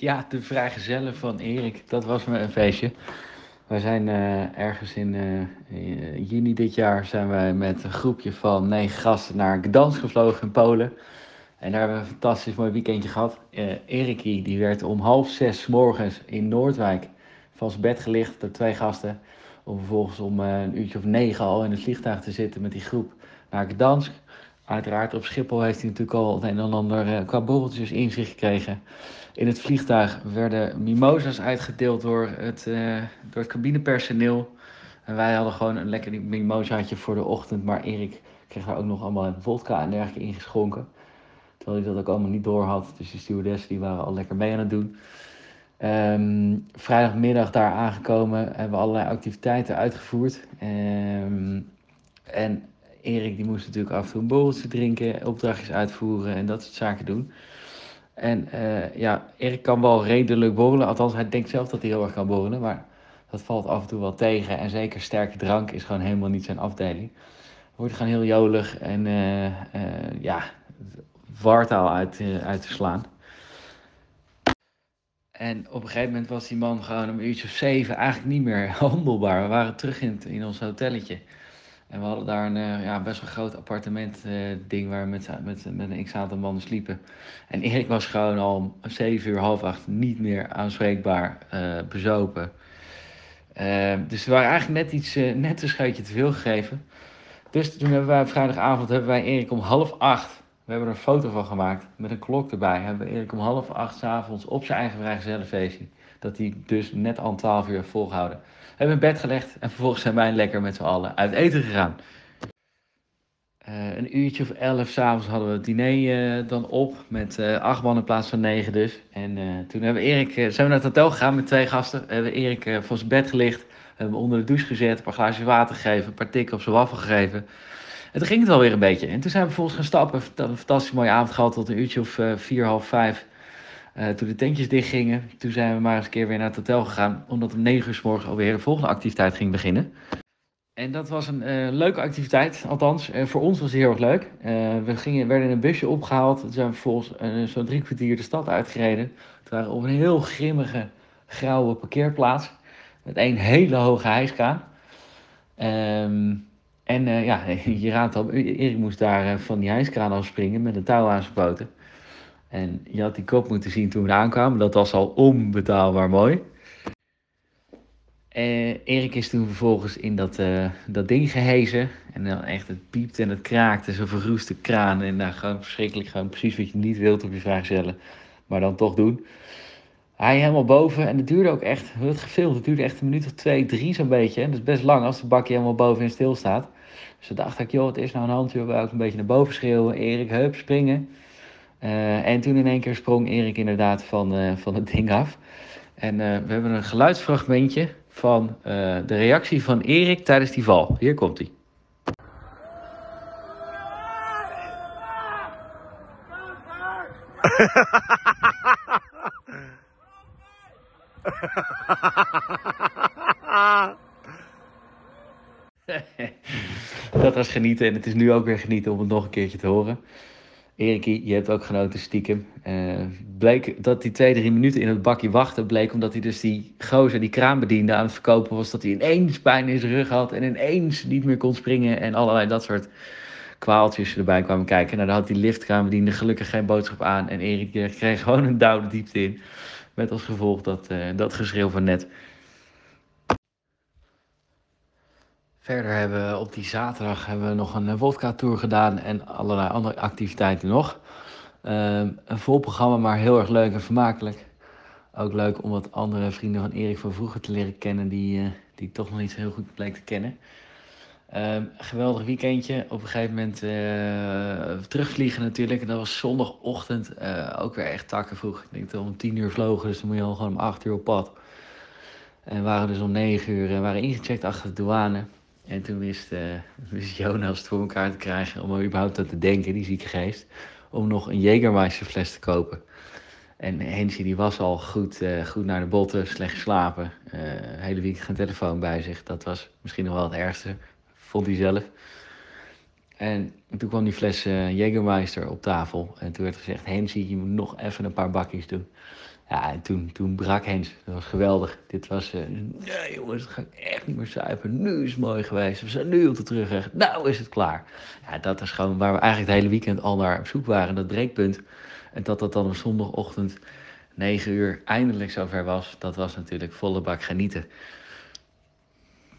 Ja, de vrijgezellen van Erik, dat was me een feestje. Wij zijn eh, ergens in, uh, in juni dit jaar zijn wij met een groepje van negen gasten naar Gdansk gevlogen in Polen. En daar hebben we een fantastisch mooi weekendje gehad. Uh, Erikie die werd om half zes morgens in Noordwijk van zijn bed gelicht door twee gasten. Om vervolgens om een uurtje of negen al in het vliegtuig te zitten met die groep naar Gdansk. Uiteraard op Schiphol heeft hij natuurlijk al het een en ander qua borreltjes in zich gekregen. In het vliegtuig werden mimosas uitgedeeld door het, uh, door het cabinepersoneel. En wij hadden gewoon een lekker mimosaatje voor de ochtend. Maar Erik kreeg daar ook nog allemaal vodka en dergelijke ingeschonken. Terwijl hij dat ook allemaal niet door had. Dus de stewardessen die waren al lekker mee aan het doen. Um, vrijdagmiddag daar aangekomen hebben we allerlei activiteiten uitgevoerd. Um, en Erik die moest natuurlijk af en toe een borreltje drinken, opdrachtjes uitvoeren en dat soort zaken doen. En uh, ja, Erik kan wel redelijk borrelen. Althans, hij denkt zelf dat hij heel erg kan borrelen. Maar dat valt af en toe wel tegen. En zeker sterke drank is gewoon helemaal niet zijn afdeling. Wordt gewoon heel jolig en uh, ja, wartaal uit, uit te slaan. En op een gegeven moment was die man gewoon om een uurtje of zeven eigenlijk niet meer handelbaar. We waren terug in, in ons hotelletje. En we hadden daar een uh, ja, best wel groot appartement uh, ding waar we met, met, met een x-aantal mannen sliepen. En Erik was gewoon al om zeven uur, half acht niet meer aanspreekbaar uh, bezopen. dus we waren eigenlijk net iets, net een scheutje te veel gegeven. Dus toen hebben wij vrijdagavond hebben wij Erik om half acht, we hebben er een foto van gemaakt met een klok erbij, hebben Erik om half acht s'avonds op zijn eigen vrijgezellenfeestje. Dat hij dus net al 12 uur volgehouden hebben in bed gelegd en vervolgens zijn wij lekker met z'n allen uit eten gegaan. Uh, een uurtje of elf s'avonds hadden we het diner uh, dan op met uh, acht man in plaats van negen dus. En toen hebben we Erik, zijn we naar het hotel gegaan met twee gasten. Hebben we Erik van zijn bed gelicht, hebben we onder de douche gezet, een paar glaasjes water gegeven, een paar tikken op zijn waffel gegeven. En toen ging het wel weer een beetje. En toen zijn we vervolgens gaan stappen, een fantastisch mooie avond gehad tot een uurtje of vier, half vijf. Uh, toen de tentjes dichtgingen, toen zijn we maar eens een keer weer naar het hotel gegaan. Omdat om 9 uur s alweer de volgende activiteit ging beginnen. En dat was een uh, leuke activiteit, althans. Uh, voor ons was het heel erg leuk. we gingen, werden in een busje opgehaald. Toen zijn we vervolgens zo'n drie kwartier de stad uitgereden. Het waren op een heel grimmige, grauwe parkeerplaats. Met één hele hoge hijskraan. Um, en ja, je raadt al, Erik moest daar van die hijskraan afspringen met een touw aan zijn poten. En je had die kop moeten zien toen we aankwamen. Dat was al onbetaalbaar mooi. Uh, Erik is toen vervolgens in dat, uh, dat ding gehezen. En dan echt, het piept en het kraakt. Zo'n verroeste kraan. En nou, gewoon verschrikkelijk. Gewoon precies wat je niet wilt op je vrijgezellen. Maar dan toch doen. Hij helemaal boven. En het duurde ook echt, het gefilmd. Het duurde echt een minuut of twee, drie zo'n beetje. Dat is best lang als de bakje helemaal bovenin stilstaat. Dus dan dacht ik, joh, wat is nou een handje? We ook een beetje naar boven schreeuwen. Erik, hup, springen. Uh, en toen in één keer sprong Erik inderdaad van, uh, van het ding af. En uh, we hebben een geluidsfragmentje van de reactie van Erik tijdens die val. Hier komt hij. Dat was genieten en het is nu ook weer genieten om het nog een keertje te horen. Erikie, je hebt ook genoten stiekem. Uh, bleek dat die twee, drie minuten in het bakje wachten bleek omdat hij dus die gozer, die kraanbediende aan het verkopen was. Dat hij ineens pijn in zijn rug had en ineens niet meer kon springen en allerlei dat soort kwaaltjes erbij kwamen kijken. Nou, dan had die liftkraanbediende gelukkig geen boodschap aan en Erik kreeg gewoon een douw de diepte in. Met als gevolg dat, uh, dat geschreeuw van net. Verder hebben we op die zaterdag hebben we nog een vodka-tour gedaan en allerlei andere activiteiten nog. Uh, een vol programma, maar heel erg leuk en vermakelijk. Ook leuk om wat andere vrienden van Erik van vroeger te leren kennen, die, uh, die toch nog niet zo heel goed bleek te kennen. Uh, geweldig weekendje. Op een gegeven moment uh, terugvliegen natuurlijk. En dat was zondagochtend ook weer echt takken vroeg. Ik denk dat we om tien uur vlogen, dus dan moet je al gewoon om acht uur op pad. En waren dus om negen uur en waren ingecheckt achter de douane. En toen wist, wist Jonas het voor elkaar te krijgen om er überhaupt aan te denken, die zieke geest, om nog een Jägermeister fles te kopen. En Hensy die was al goed, uh, goed naar de botten, slecht geslapen. Uh, hele week geen telefoon bij zich. Dat was misschien nog wel het ergste, vond hij zelf. En toen kwam die fles uh, op tafel. En toen werd gezegd, Hensie, je moet nog even een paar bakjes doen. Ja, en toen, toen brak Hens. Dat was geweldig. Dit was, uh, nee jongens, dat ga ik echt niet meer zuipen. Nu is het mooi geweest. We zijn nu op de terugweg. Nou is het klaar. Ja, dat is gewoon waar we eigenlijk het hele weekend al naar op zoek waren. Dat breekpunt. En dat dat dan op zondagochtend 9 uur eindelijk zover was. Dat was natuurlijk volle bak genieten.